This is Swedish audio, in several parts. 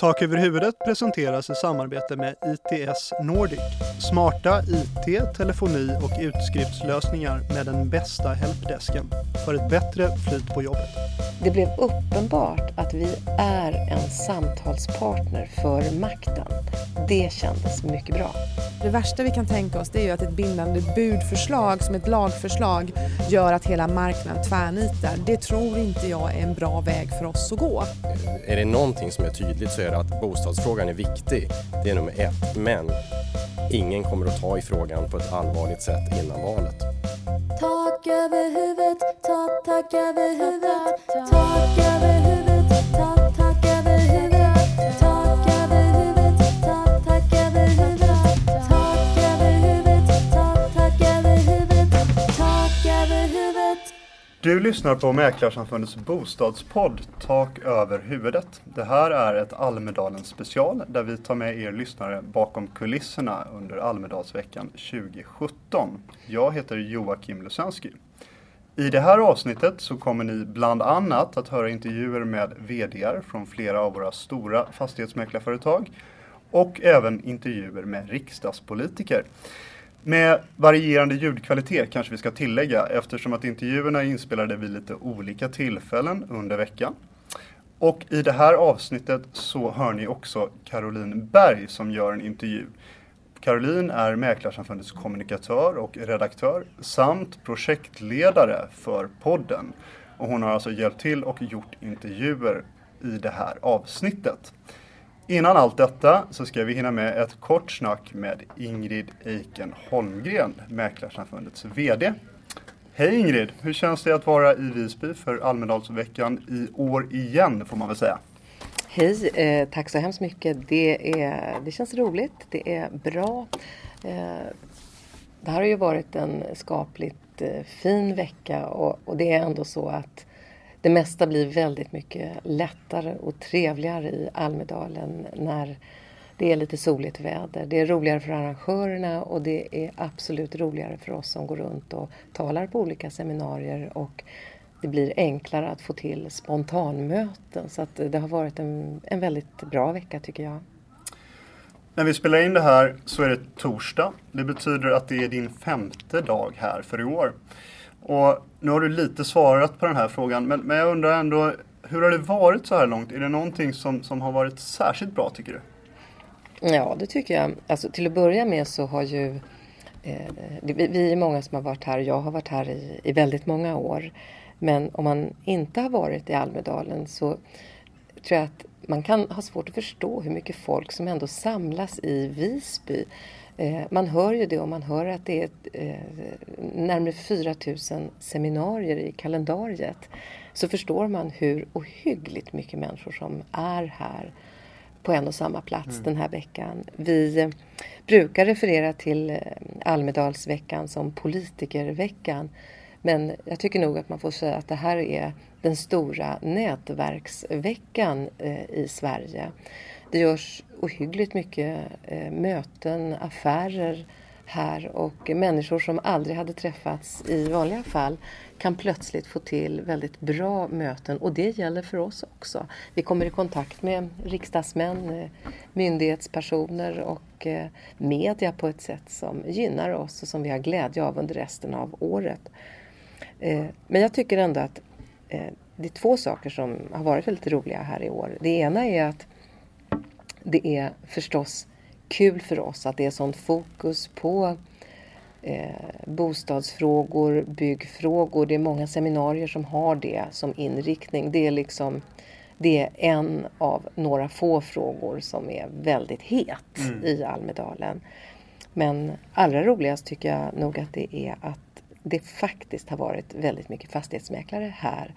Tak över huvudet presenteras i samarbete med ITS Nordic. Smarta IT, telefoni och utskriftslösningar med den bästa helpdesken för ett bättre flyt på jobbet. Det blev uppenbart att vi är en samtalspartner för makten. Det kändes mycket bra. Det värsta vi kan tänka oss det är ju att ett bindande budförslag som ett lagförslag gör att hela marknaden tvärnitar. Det tror inte jag är en bra väg för oss att gå. Är det någonting som är tydligt så är det att bostadsfrågan är viktig. Det är nummer ett. Men ingen kommer att ta i frågan på ett allvarligt sätt innan valet. Tak över huvudet, tak, tak över huvudet, tak över huvudet, Du lyssnar på Mäklarsamfundets bostadspodd Tak över huvudet. Det här är ett Almedalen special där vi tar med er lyssnare bakom kulisserna under Almedalsveckan 2017. Jag heter Joakim Lusensky. I det här avsnittet så kommer ni bland annat att höra intervjuer med VDR från flera av våra stora fastighetsmäklarföretag och även intervjuer med riksdagspolitiker. Med varierande ljudkvalitet kanske vi ska tillägga eftersom att intervjuerna är inspelade vid lite olika tillfällen under veckan. Och i det här avsnittet så hör ni också Caroline Berg som gör en intervju. Caroline är Mäklarsamfundets kommunikatör och redaktör samt projektledare för podden. Och hon har alltså hjälpt till och gjort intervjuer i det här avsnittet. Innan allt detta så ska vi hinna med ett kort snack med Ingrid Eiken Holmgren, Mäklarsamfundets VD. Hej Ingrid! Hur känns det att vara i Visby för Almedalsveckan i år igen får man väl säga? Hej, eh, tack så hemskt mycket. Det, är, det känns roligt, det är bra. Eh, det här har ju varit en skapligt eh, fin vecka och, och det är ändå så att det mesta blir väldigt mycket lättare och trevligare i Almedalen när det är lite soligt väder. Det är roligare för arrangörerna och det är absolut roligare för oss som går runt och talar på olika seminarier och det blir enklare att få till spontanmöten. Så att det har varit en, en väldigt bra vecka tycker jag. När vi spelar in det här så är det torsdag. Det betyder att det är din femte dag här för i år. Och nu har du lite svarat på den här frågan, men, men jag undrar ändå, hur har det varit så här långt? Är det någonting som, som har varit särskilt bra tycker du? Ja, det tycker jag. Alltså, till att börja med så har ju eh, vi, vi är många som har varit här. Jag har varit här i, i väldigt många år. Men om man inte har varit i Almedalen så tror jag att man kan ha svårt att förstå hur mycket folk som ändå samlas i Visby. Eh, man hör ju det och man hör att det är eh, närmare 4 000 seminarier i kalendariet. Så förstår man hur ohyggligt mycket människor som är här på en och samma plats mm. den här veckan. Vi eh, brukar referera till Almedalsveckan som politikerveckan. Men jag tycker nog att man får säga att det här är den stora nätverksveckan i Sverige. Det görs ohyggligt mycket eh, möten, affärer här och människor som aldrig hade träffats i vanliga fall kan plötsligt få till väldigt bra möten och det gäller för oss också. Vi kommer i kontakt med riksdagsmän, eh, myndighetspersoner och eh, media på ett sätt som gynnar oss och som vi har glädje av under resten av året. Eh, men jag tycker ändå att det är två saker som har varit väldigt roliga här i år. Det ena är att det är förstås kul för oss att det är sånt fokus på eh, bostadsfrågor, byggfrågor. Det är många seminarier som har det som inriktning. Det är liksom det är en av några få frågor som är väldigt het mm. i Almedalen. Men allra roligast tycker jag nog att det är att det faktiskt har varit väldigt mycket fastighetsmäklare här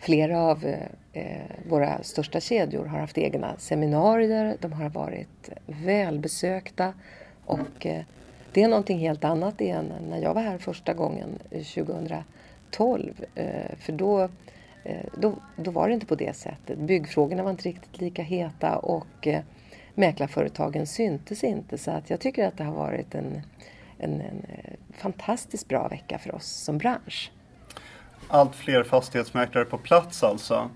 Flera av eh, eh, våra största kedjor har haft egna seminarier, de har varit välbesökta och eh, det är någonting helt annat än när jag var här första gången eh, 2012. Eh, för då, eh, då, då var det inte på det sättet. Byggfrågorna var inte riktigt lika heta och eh, mäklarföretagen syntes inte. Så att jag tycker att det har varit en, en, en eh, fantastiskt bra vecka för oss som bransch allt fler fastighetsmäklare på plats alltså.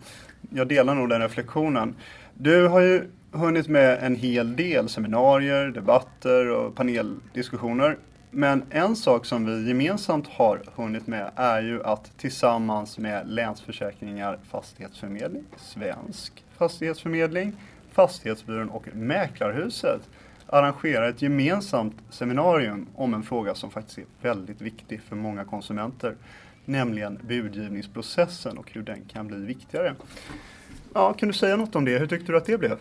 Jag delar nog den reflektionen. Du har ju hunnit med en hel del seminarier, debatter och paneldiskussioner. Men en sak som vi gemensamt har hunnit med är ju att tillsammans med Länsförsäkringar Fastighetsförmedling, Svensk Fastighetsförmedling, Fastighetsbyrån och Mäklarhuset arrangera ett gemensamt seminarium om en fråga som faktiskt är väldigt viktig för många konsumenter, nämligen budgivningsprocessen och hur den kan bli viktigare. Ja, kan du säga något om det? Hur tyckte du att det blev?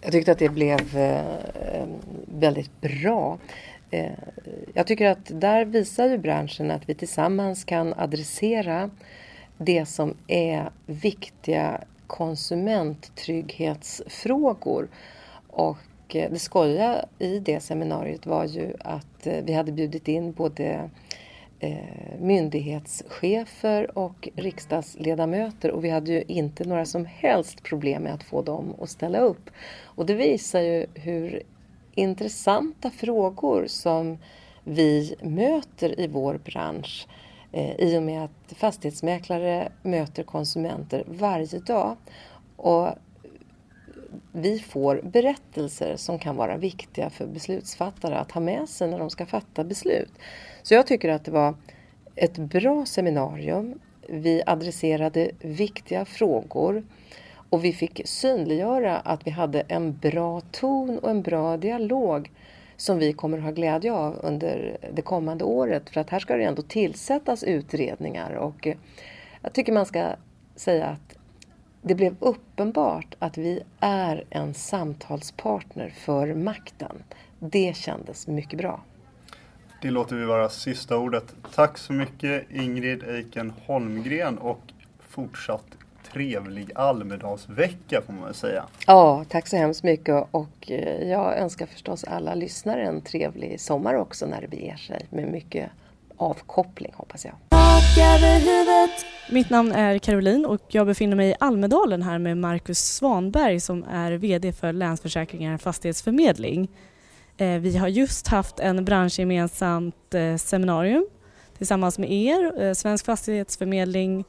Jag tyckte att det blev eh, väldigt bra. Eh, jag tycker att där visar ju branschen att vi tillsammans kan adressera det som är viktiga konsumenttrygghetsfrågor. Och eh, det skojiga i det seminariet var ju att vi hade bjudit in både Eh, myndighetschefer och riksdagsledamöter och vi hade ju inte några som helst problem med att få dem att ställa upp. Och det visar ju hur intressanta frågor som vi möter i vår bransch eh, i och med att fastighetsmäklare möter konsumenter varje dag. Och vi får berättelser som kan vara viktiga för beslutsfattare att ha med sig när de ska fatta beslut. Så jag tycker att det var ett bra seminarium. Vi adresserade viktiga frågor och vi fick synliggöra att vi hade en bra ton och en bra dialog som vi kommer att ha glädje av under det kommande året. För att här ska det ändå tillsättas utredningar och jag tycker man ska säga att det blev uppenbart att vi är en samtalspartner för makten. Det kändes mycket bra. Det låter vi vara sista ordet. Tack så mycket Ingrid Eiken Holmgren och fortsatt trevlig Almedalsvecka får man väl säga. Ja, tack så hemskt mycket och eh, jag önskar förstås alla lyssnare en trevlig sommar också när det beger sig med mycket avkoppling hoppas jag. Tak över huvudet Mitt namn är Caroline och jag befinner mig i Almedalen här med Marcus Svanberg som är VD för Länsförsäkringar Fastighetsförmedling. Eh, vi har just haft en branschgemensamt eh, seminarium tillsammans med er, eh, Svensk Fastighetsförmedling,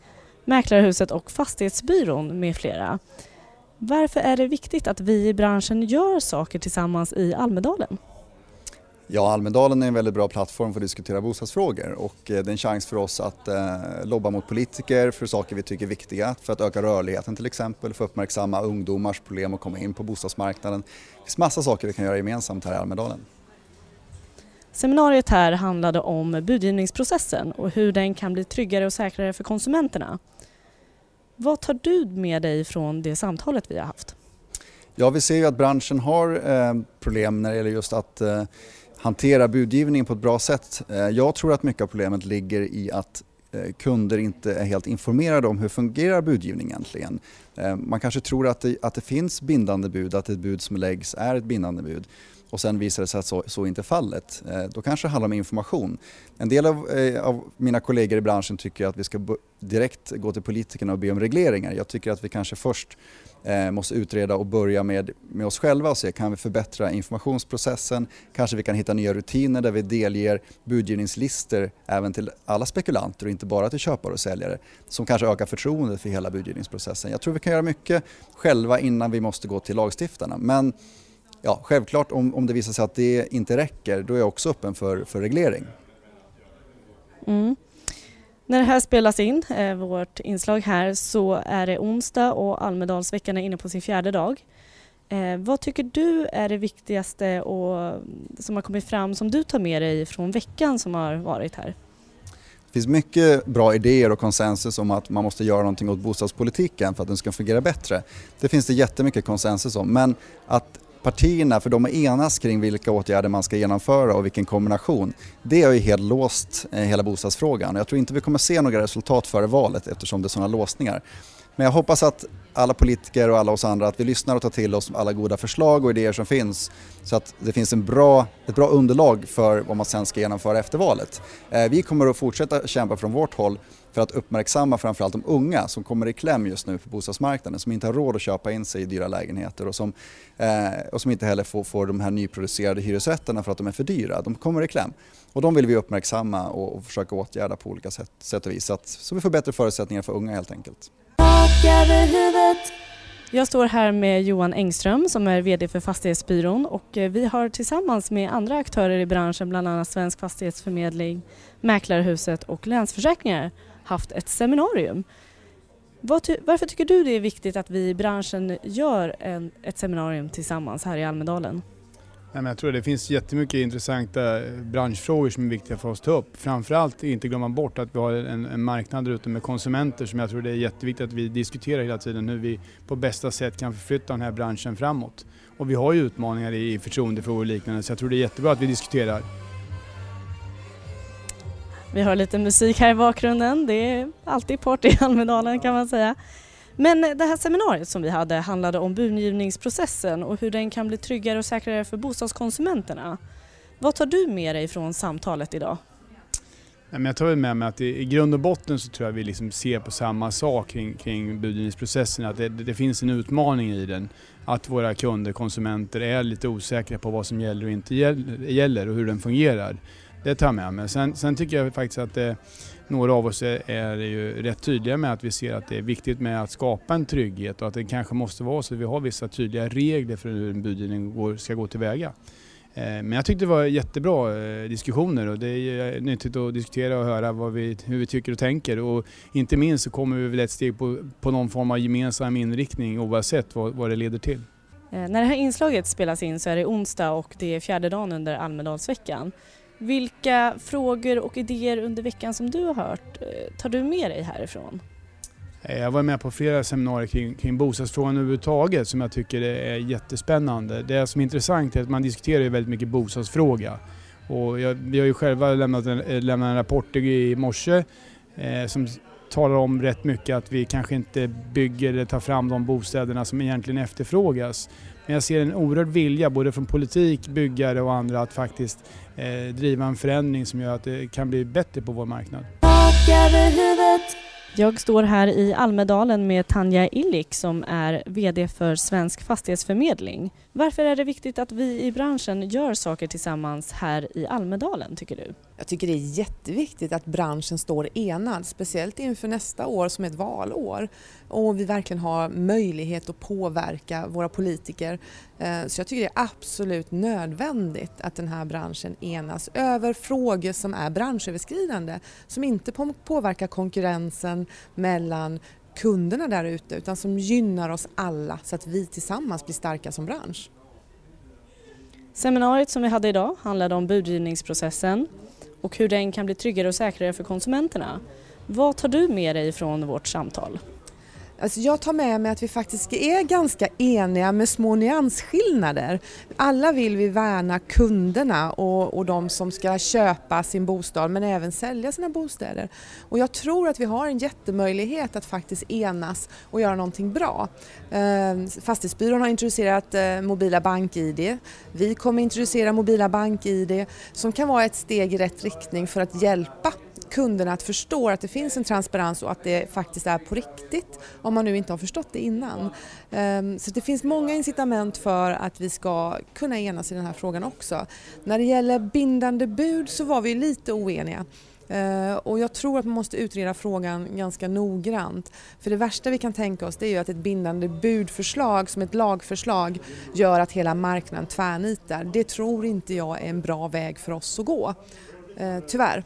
Mäklarhuset och Fastighetsbyrån med flera. Varför är det viktigt att vi i branschen gör saker tillsammans i Almedalen? Ja, Almedalen är en väldigt bra plattform för att diskutera bostadsfrågor och eh, det är en chans för oss att eh, lobba mot politiker för saker vi tycker är viktiga, för att öka rörligheten till exempel, för att uppmärksamma ungdomars problem att komma in på bostadsmarknaden. Det finns massa saker vi kan göra gemensamt här i Almedalen. Seminariet här handlade om budgivningsprocessen och hur den kan bli tryggare och säkrare för konsumenterna. Vad tar du med dig från det samtalet vi har haft? Ja, vi ser ju att branschen har eh, problem när det gäller just att eh, hantera budgivningen på ett bra sätt. Eh, jag tror att mycket av problemet ligger i att eh, kunder inte är helt informerade om hur fungerar budgivning egentligen. Eh, man kanske tror att det, att det finns bindande bud, att ett bud som läggs är ett bindande bud och sen visar det sig att så, så inte är fallet. Då kanske det handlar om information. En del av, av mina kollegor i branschen tycker att vi ska direkt gå till politikerna och be om regleringar. Jag tycker att vi kanske först eh, måste utreda och börja med, med oss själva och se kan vi förbättra informationsprocessen, kanske vi kan hitta nya rutiner där vi delger budgivningslistor även till alla spekulanter och inte bara till köpare och säljare som kanske ökar förtroendet för hela budgivningsprocessen. Jag tror vi kan göra mycket själva innan vi måste gå till lagstiftarna men ja, självklart om, om det visar sig att det inte räcker då är jag också öppen för, för reglering. Mm. När det här spelas in, eh, vårt inslag här, så är det onsdag och Almedalsveckan är inne på sin fjärde dag. Eh, vad tycker du är det viktigaste och, som har kommit fram som du tar med dig från veckan som har varit här? Det finns mycket bra idéer och konsensus om att man måste göra någonting åt bostadspolitiken för att den ska fungera bättre. Det finns det jättemycket konsensus om men att partierna, för de är enas kring vilka åtgärder man ska genomföra och vilken kombination, det har ju helt låst eh, hela bostadsfrågan. Jag tror inte vi kommer se några resultat före valet eftersom det är sådana låsningar. Men jag hoppas att alla politiker och alla oss andra att vi lyssnar och tar till oss alla goda förslag och idéer som finns så att det finns en bra, ett bra underlag för vad man sen ska genomföra efter valet. Eh, vi kommer att fortsätta kämpa från vårt håll för att uppmärksamma framförallt de unga som kommer i kläm just nu på bostadsmarknaden, som inte har råd att köpa in sig i dyra lägenheter och som, eh, och som inte heller får, får de här nyproducerade hyresrätterna för att de är för dyra. De kommer i kläm. Och de vill vi uppmärksamma och, och försöka åtgärda på olika sätt, sätt och vis så, att, så vi får bättre förutsättningar för unga helt enkelt. Tak över huvudet Jag står här med Johan Engström som är VD för Fastighetsbyrån och eh, vi har tillsammans med andra aktörer i branschen, bland annat Svensk Fastighetsförmedling, Mäklarhuset och Länsförsäkringar haft ett seminarium. Varför tycker du det är viktigt att vi i branschen gör ett seminarium tillsammans här i Almedalen? Nej, men jag tror det finns jättemycket intressanta eh, branschfrågor som är viktiga för oss att ta upp. Framförallt inte glömma bort att vi har en, en marknad där ute med konsumenter som jag tror det är jätteviktigt att vi diskuterar hela tiden hur vi på bästa sätt kan förflytta den här branschen framåt. Och vi har ju utmaningar i förtroendefrågor och liknande så jag tror det är jättebra att vi diskuterar. Vi har lite musik här i bakgrunden. Det är alltid party i Almedalen kan man säga. Men det här seminariet som vi hade handlade om budgivningsprocessen och hur den kan bli tryggare och säkrare för bostadskonsumenterna. Vad tar du med dig från samtalet idag? Jag tar med mig att i grund och botten så tror jag vi liksom ser på samma sak kring, kring budgivningsprocessen. Att det, det, finns en utmaning i den. Att våra kunder, konsumenter, är lite osäkra på vad som gäller och inte gäller och hur den fungerar. Det tar jag med mig. Sen, sen tycker jag faktiskt att det, några av oss är, är ju rätt tydliga med att vi ser att det är viktigt med att skapa en trygghet och att det kanske måste vara så att vi har vissa tydliga regler för hur en budgivning ska gå tillväga. Eh, men jag tyckte det var jättebra eh, diskussioner och det är eh, nyttigt att diskutera och höra vad vi, hur vi tycker och tänker. Och inte minst så kommer vi väl ett steg på, på någon form av gemensam inriktning oavsett vad, vad det leder till. När det här inslaget spelas in så är det onsdag och det är fjärde dagen under Almedalsveckan. Vilka frågor och idéer under veckan som du har hört eh, tar du med dig härifrån? Eh, jag var med på flera seminarier kring, kring bostadsfrågan överhuvudtaget som jag tycker är jättespännande. Det som är intressant är att man diskuterar ju väldigt mycket bostadsfråga. Och jag, vi har ju själva lämnat en, eh, lämnat en rapport i morse eh, som talar om rätt mycket att vi kanske inte bygger eller tar fram de bostäderna som egentligen efterfrågas. Men jag ser en oerhörd vilja både från politik, byggare och andra att faktiskt eh, driva en förändring som gör att det kan bli bättre på vår marknad. Jag står här i Almedalen med Tanja Illik som är VD för Svensk Fastighetsförmedling. Varför är det viktigt att vi i branschen gör saker tillsammans här i Almedalen tycker du? Jag tycker det är jätteviktigt att branschen står enad, speciellt inför nästa år som är ett valår. Och vi verkligen har möjlighet att påverka våra politiker. Eh, så jag tycker det är absolut nödvändigt att den här branschen enas över frågor som är branschöverskridande, som inte påverkar konkurrensen mellan kunderna där ute utan som gynnar oss alla så att vi tillsammans blir starka som bransch. Seminariet som vi hade idag handlade om budgivningsprocessen och hur den kan bli tryggare och säkrare för konsumenterna. Vad tar du med dig från vårt samtal? Alltså jag tar med mig att vi faktiskt är ganska eniga med små nyansskillnader. Alla vill vi värna kunderna och, och de som ska köpa sin bostad men även sälja sina bostäder. Och jag tror att vi har en jättemöjlighet att faktiskt enas och göra någonting bra. Ehm, fastighetsbyrån har introducerat eh, mobila bank-id. Vi kommer introducera mobila bank-id som kan vara ett steg i rätt riktning för att hjälpa kunderna att förstå att det finns en transparens och att det faktiskt är på riktigt om man nu inte har förstått det innan. Ehm, så det finns många incitament för att vi ska kunna enas i den här frågan också. När det gäller bindande bud så var vi lite oeniga. Ehm, och jag tror att man måste utreda frågan ganska noggrant. För det värsta vi kan tänka oss det är ju att ett bindande budförslag som ett lagförslag gör att hela marknaden tvärnitar. Det tror inte jag är en bra väg för oss att gå. Ehm, tyvärr.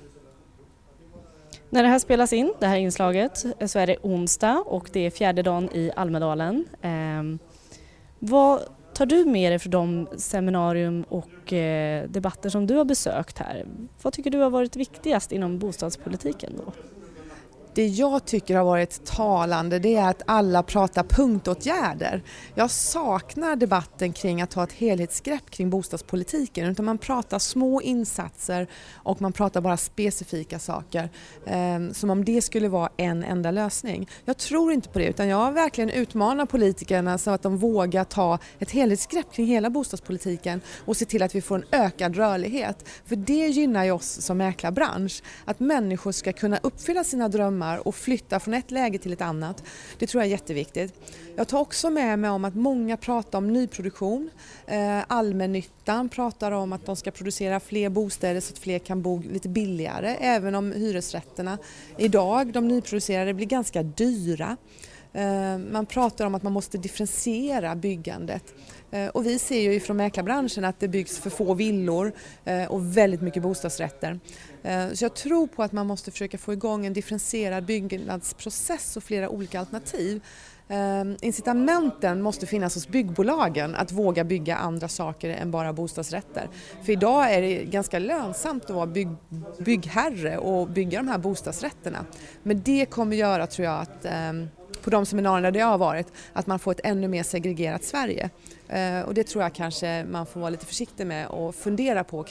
När det här spelas in, det här inslaget, så är det onsdag och det är fjärde dagen i Almedalen. Eh, vad tar du med dig från de seminarium och eh, debatter som du har besökt här? Vad tycker du har varit viktigast inom bostadspolitiken då? Det jag tycker har varit talande det är att alla pratar punktåtgärder. Jag saknar debatten kring att ta ett helhetsgrepp kring bostadspolitiken utan man pratar små insatser och man pratar bara specifika saker. Eh, som om det skulle vara en enda lösning. Jag tror inte på det utan jag verkligen utmanar politikerna så att de vågar ta ett helhetsgrepp kring hela bostadspolitiken och se till att vi får en ökad rörlighet. För det gynnar ju oss som mäklarbransch. Att människor ska kunna uppfylla sina drömmar drömmar och flytta från ett läge till ett annat. Det tror jag är jätteviktigt. Jag tar också med mig om att många pratar om nyproduktion. Eh, allmännyttan pratar om att de ska producera fler bostäder så att fler kan bo lite billigare även om hyresrätterna idag, de nyproducerade, blir ganska dyra. Eh, man pratar om att man måste differentiera byggandet. Eh, och vi ser ju från mäklarbranschen att det byggs för få villor och väldigt mycket bostadsrätter. Eh, så jag tror på att man måste försöka få igång en differentierad byggnadsprocess och flera olika alternativ. Ehm, incitamenten måste finnas hos byggbolagen att våga bygga andra saker än bara bostadsrätter. För idag är det ganska lönsamt att vara bygg, byggherre och bygga de här bostadsrätterna. Men det kommer göra, tror jag, att eh, på de seminarierna där jag har varit, att man får ett ännu mer segregerat Sverige. Eh, och det tror jag kanske man får vara lite försiktig med och fundera på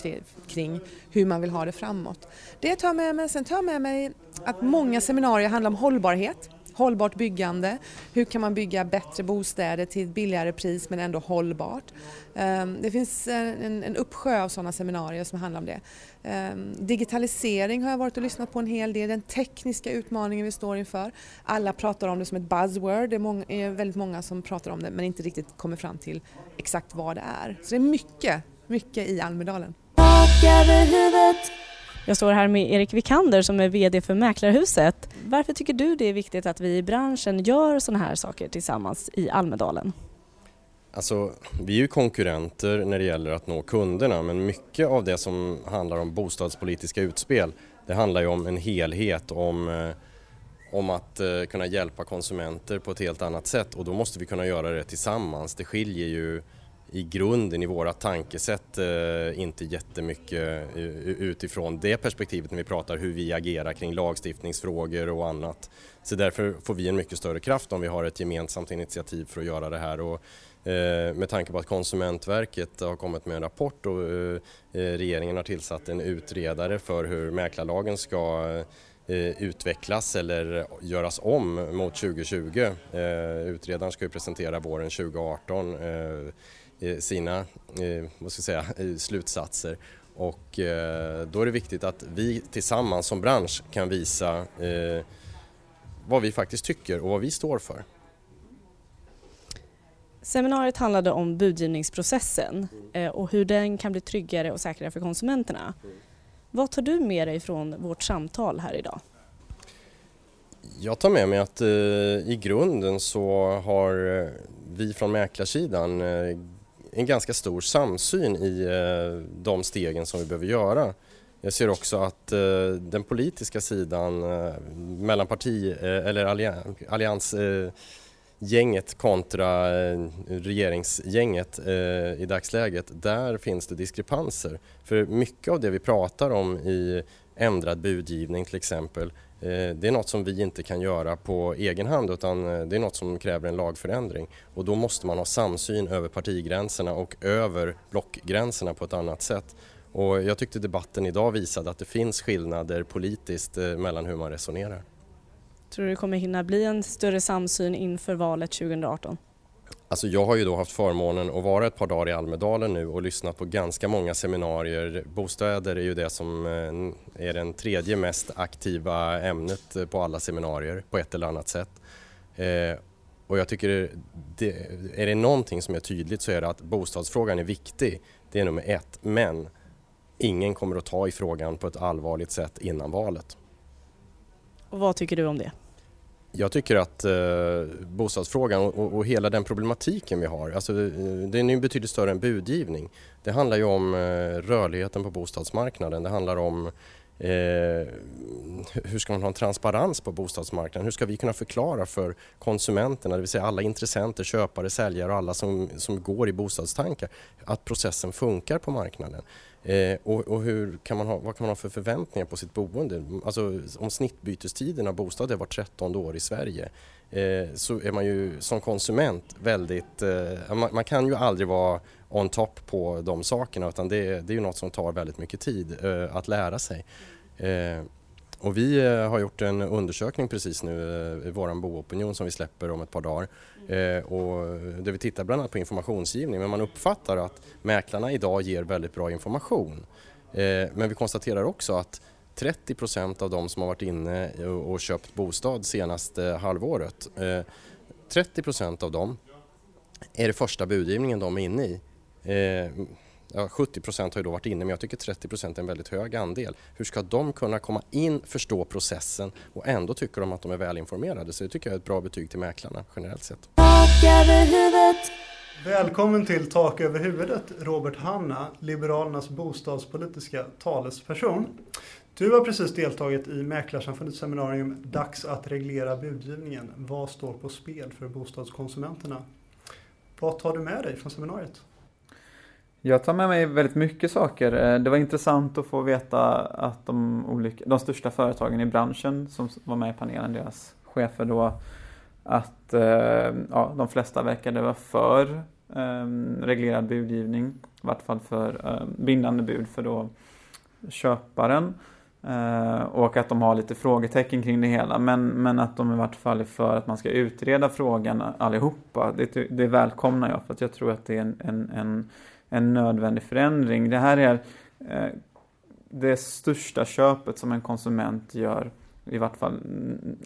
kring hur man vill ha det framåt. Det tar jag med mig. Sen tar jag med mig att många seminarier handlar om hållbarhet. Hållbart byggande. Hur kan man bygga bättre bostäder till ett billigare pris men ändå hållbart? Ehm, det finns eh, en, en uppsjö av sådana seminarier som handlar om det. Ehm, digitalisering har jag varit och lyssnat på en hel del. Den tekniska utmaningen vi står inför. Alla pratar om det som ett buzzword. Det är, många, är väldigt många som pratar om det men inte riktigt kommer fram till exakt vad det är. Så det är mycket, mycket i Almedalen. Jag står här med Erik Vikander som är VD för Mäklarhuset. Varför tycker du det är viktigt att vi i branschen gör sådana här saker tillsammans i Almedalen? Alltså, vi är ju konkurrenter när det gäller att nå kunderna men mycket av det som handlar om bostadspolitiska utspel det handlar ju om en helhet, om, eh, om att eh, kunna hjälpa konsumenter på ett helt annat sätt och då måste vi kunna göra det tillsammans. Det skiljer ju i grunden i våra tankesätt eh, inte jättemycket utifrån det perspektivet när vi pratar hur vi agerar kring lagstiftningsfrågor och annat. Så därför får vi en mycket större kraft om vi har ett gemensamt initiativ för att göra det här. Och, eh, med tanke på att Konsumentverket har kommit med en rapport och eh, regeringen har tillsatt en utredare för hur mäklarlagen ska utvecklas eller göras om mot 2020. Utredaren ska ju presentera våren 2018 sina eh, vad ska jag säga, eh, slutsatser och eh, då är det viktigt att vi tillsammans som bransch kan visa eh, vad vi faktiskt tycker och vad vi står för. Seminariet handlade om budgivningsprocessen eh, och hur den kan bli tryggare och säkrare för konsumenterna. Vad tar du med dig från vårt samtal här idag? Jag tar med mig att eh, i grunden så har eh, vi från mäklarsidan eh, en ganska stor samsyn i eh, de stegen som vi behöver göra. Jag ser också att eh, den politiska sidan eh, mellan parti eller alliansgänget kontra regeringsgänget i dagsläget, där finns det diskrepanser. För mycket av det vi pratar om i ändrad budgivning till exempel, Eh, det är något som vi inte kan göra på egen hand utan eh, det är något som kräver en lagförändring. Och då måste man ha samsyn över partigränserna och över blockgränserna på ett annat sätt. Och jag tyckte debatten idag visade att det finns skillnader politiskt eh, mellan hur man resonerar. Tror du det kommer hinna bli en större samsyn inför valet 2018? Alltså jag har ju då haft förmånen att vara ett par dagar i Almedalen nu och lyssnat på ganska många seminarier. Bostäder är ju det som eh, är den tredje mest aktiva ämnet eh, på alla seminarier på ett eller annat sätt. Eh, och jag tycker, det, är det någonting som är tydligt så är det att bostadsfrågan är viktig. Det är nummer ett. Men ingen kommer att ta i frågan på ett allvarligt sätt innan valet. Och vad tycker du om det? Jag tycker att eh, bostadsfrågan och, och, hela den problematiken vi har, alltså, eh, den är ju betydligt större än budgivning. Det handlar ju om eh, rörligheten på bostadsmarknaden. Det handlar om eh, hur ska man ha en transparens på bostadsmarknaden? Hur ska vi kunna förklara för konsumenterna, det vill säga alla intressenter, köpare, säljare och alla som, som går i bostadstankar, att processen funkar på marknaden? Eh, och, och hur kan man ha, vad kan man ha för förväntningar på sitt boende? Alltså om snittbytestiden av bostad är var 13 år i Sverige eh, så är man ju som konsument väldigt, eh, man, man, kan ju aldrig vara on top på de sakerna utan det, det är ju något som tar väldigt mycket tid eh, att lära sig. Eh, Eh, och vi eh, har gjort en undersökning precis nu i våran boopinion som vi släpper om ett par dagar Eh, och där vi tittar bland annat på informationsgivning men man uppfattar att mäklarna idag ger väldigt bra information. Eh, men vi konstaterar också att 30 procent av de som har varit inne och, köpt bostad senaste halvåret, eh, 30 procent av dem är det första budgivningen de är inne i. Ja, 70 procent har ju då varit inne men jag tycker 30 procent är en väldigt hög andel. Hur ska de kunna komma in, förstå processen och ändå tycker de att de är välinformerade? Så det tycker jag är ett bra betyg till mäklarna generellt sett. Välkommen till Tak över huvudet, Robert Hanna, Liberalernas bostadspolitiska talesperson. Du har precis deltagit i Mäklarsamfundets seminarium Dags att reglera budgivningen. Vad står på spel för bostadskonsumenterna? Vad tar du med dig från seminariet? Jag tar med mig väldigt mycket saker. Eh, det var intressant att få veta att de, olika, de största företagen i branschen som var med i panelen, deras chefer då, att eh, ja, de flesta verkade vara för ehm, reglerad budgivning. I vart fall för ehm, bindande bud för då köparen. Eh, och att de har lite frågetecken kring det hela. Men, men att de i vart fall är för att man ska utreda frågan allihopa. Det, det välkomnar jag för att jag tror att det är en, en, en, en nödvändig förändring. Det här är eh, det största köpet som en konsument gör. I vart fall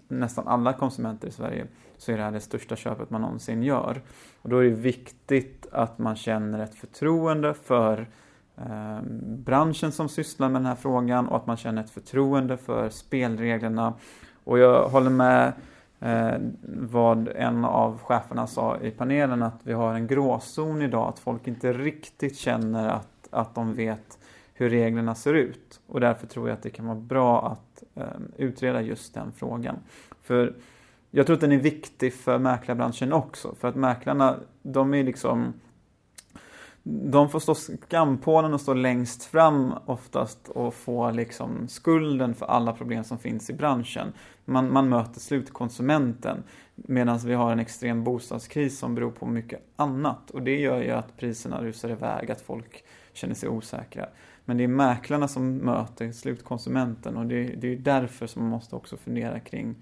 nästan alla konsumenter i Sverige. Så är det här det största köpet man någonsin gör. Och då är det viktigt att man känner ett förtroende för eh, branschen som sysslar med den här frågan och att man känner ett förtroende för spelreglerna. Och jag håller med eh, vad en av cheferna sa i panelen att vi har en gråzon idag, att folk inte riktigt känner att, att de vet hur reglerna ser ut. Och därför tror jag att det kan vara bra att eh, utreda just den frågan. För jag tror att den är viktig för mäklarbranschen också, för att mäklarna, de är liksom de får stå skampålen och stå längst fram oftast och få liksom skulden för alla problem som finns i branschen. Man, man möter slutkonsumenten medan vi har en extrem bostadskris som beror på mycket annat och det gör ju att priserna rusar iväg, att folk känner sig osäkra. Men det är mäklarna som möter slutkonsumenten och det, det är därför som man måste också fundera kring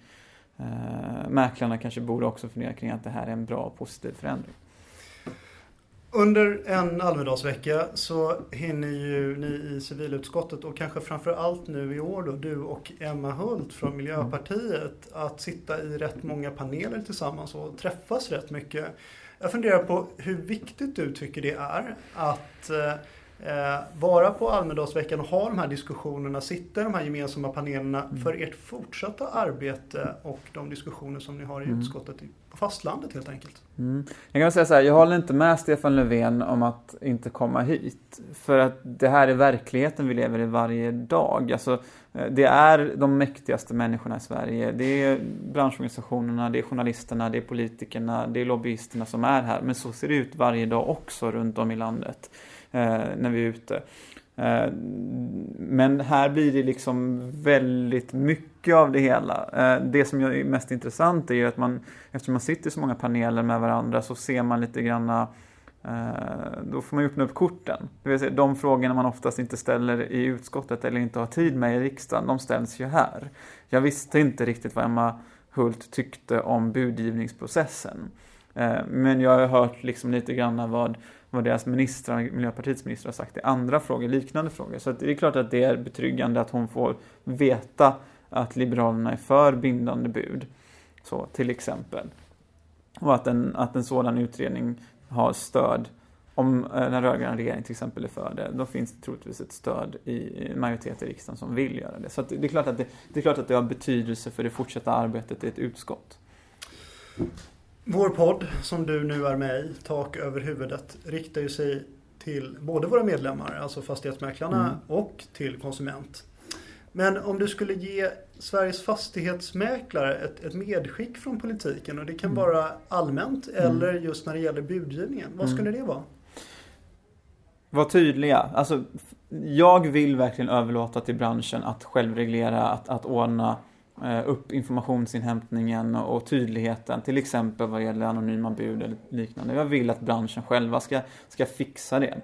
eh, Mäklarna kanske borde också fundera kring att det här är en bra och positiv förändring. Under en Almedalsvecka så hinner ju ni i civilutskottet och kanske framför allt nu i år då, du och Emma Hult från Miljöpartiet, att sitta i rätt många paneler tillsammans och träffas rätt mycket. Jag funderar på hur viktigt du tycker det är att eh, vara på Almedalsveckan och ha de här diskussionerna, sitta i de här gemensamma panelerna för ert fortsatta arbete och de diskussioner som ni har i Mm. utskottet på fastlandet helt enkelt. Mm. Jag kan säga så här, jag håller inte med Stefan Löfven om att inte komma hit. För att det här är verkligheten vi lever i varje dag. Alltså, eh, det är de mäktigaste människorna i Sverige. Det är branschorganisationerna, det är journalisterna, det är politikerna, det är lobbyisterna som är här. Men så ser det ut varje dag också runt om i landet Eh, när vi är ute. Eh, Men här blir det liksom väldigt mycket av det hela. Eh, Det som är mest intressant är ju att man, eftersom man sitter i så många paneler med varandra så ser man lite granna eh, då får man ju öppna upp korten. Det vill säga, de frågorna man oftast inte ställer i utskottet eller inte har tid med i riksdagen, de ställs ju här. Jag visste inte riktigt vad Emma Hult tyckte om budgivningsprocessen. Eh, men jag har hört liksom lite grann vad, vad deras ministrar, Miljöpartiets ministrar har sagt i andra frågor, liknande frågor. Så att det är klart att det är betryggande att hon får veta att Liberalerna är för bindande bud. Så till exempel. Och att en, att en sådan utredning har stöd. Om eh, den rödgröna regeringen till exempel är för det, då finns det troligtvis ett stöd i majoriteten majoritet i riksdagen som vill göra det. Så att det, är klart att det, det är klart att det har betydelse för det fortsatta arbetet i ett utskott. Vår podd som du nu är med i, Tak över huvudet, riktar ju sig till både våra medlemmar, alltså fastighetsmäklarna, Mm. och till konsument. Men om du skulle ge Sveriges fastighetsmäklare ett, ett medskick från politiken och det kan Mm. vara allmänt Mm. eller just när det gäller budgivningen. Vad Mm. skulle det vara? Var tydliga. Alltså, jag vill verkligen överlåta till branschen att självreglera, att, att ordna Eh, upp informationsinhämtningen och, tydligheten. Till exempel vad gäller anonyma bud eller liknande. Jag vill att branschen själva ska, ska fixa det.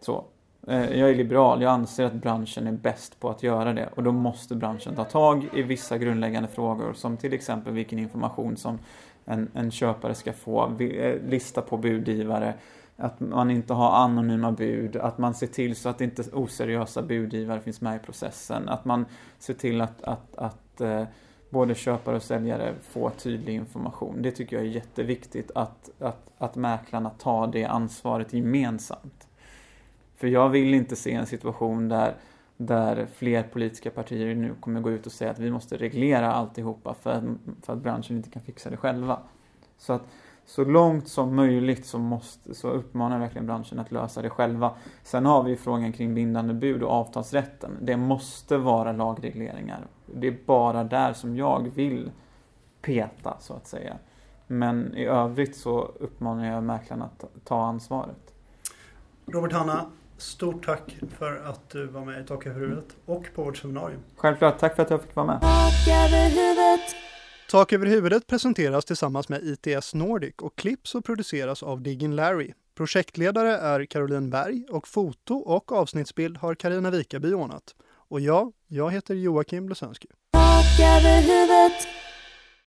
Så. Eh, jag är liberal, jag anser att branschen är bäst på att göra det. Och då måste branschen ta tag i vissa grundläggande frågor som till exempel vilken information som en, en köpare ska få, eh, lista på budgivare, att man inte har anonyma bud, att man ser till så att inte oseriösa budgivare finns med i processen, att man ser till att, att, att eh, både köpare och säljare får tydlig information. Det tycker jag är jätteviktigt att, att, att mäklarna tar det ansvaret gemensamt. För jag vill inte se en situation där, där fler politiska partier nu kommer gå ut och säga att vi måste reglera alltihopa för att, för att branschen inte kan fixa det själva. Så att så långt som möjligt så, måste, så uppmanar jag verkligen branschen att lösa det själva. Sen har vi frågan kring bindande bud och avtalsrätten. Det måste vara lagregleringar. Det är bara där som jag vill peta så att säga. Men i övrigt så uppmanar jag mäklarna att ta ansvaret. Robert Hanna, stort tack för att du var med i Tak över huvudet och på vårt seminarium. Självklart, tack för att jag fick vara med. Tak över huvudet. Tak över huvudet presenteras tillsammans med ITS Nordic och klipps och produceras av Diggin Larry. Projektledare är Caroline Berg och foto och avsnittsbild har Karina Vikaby ordnat. Och ja, jag heter Joakim Blesensky. Över huvudet.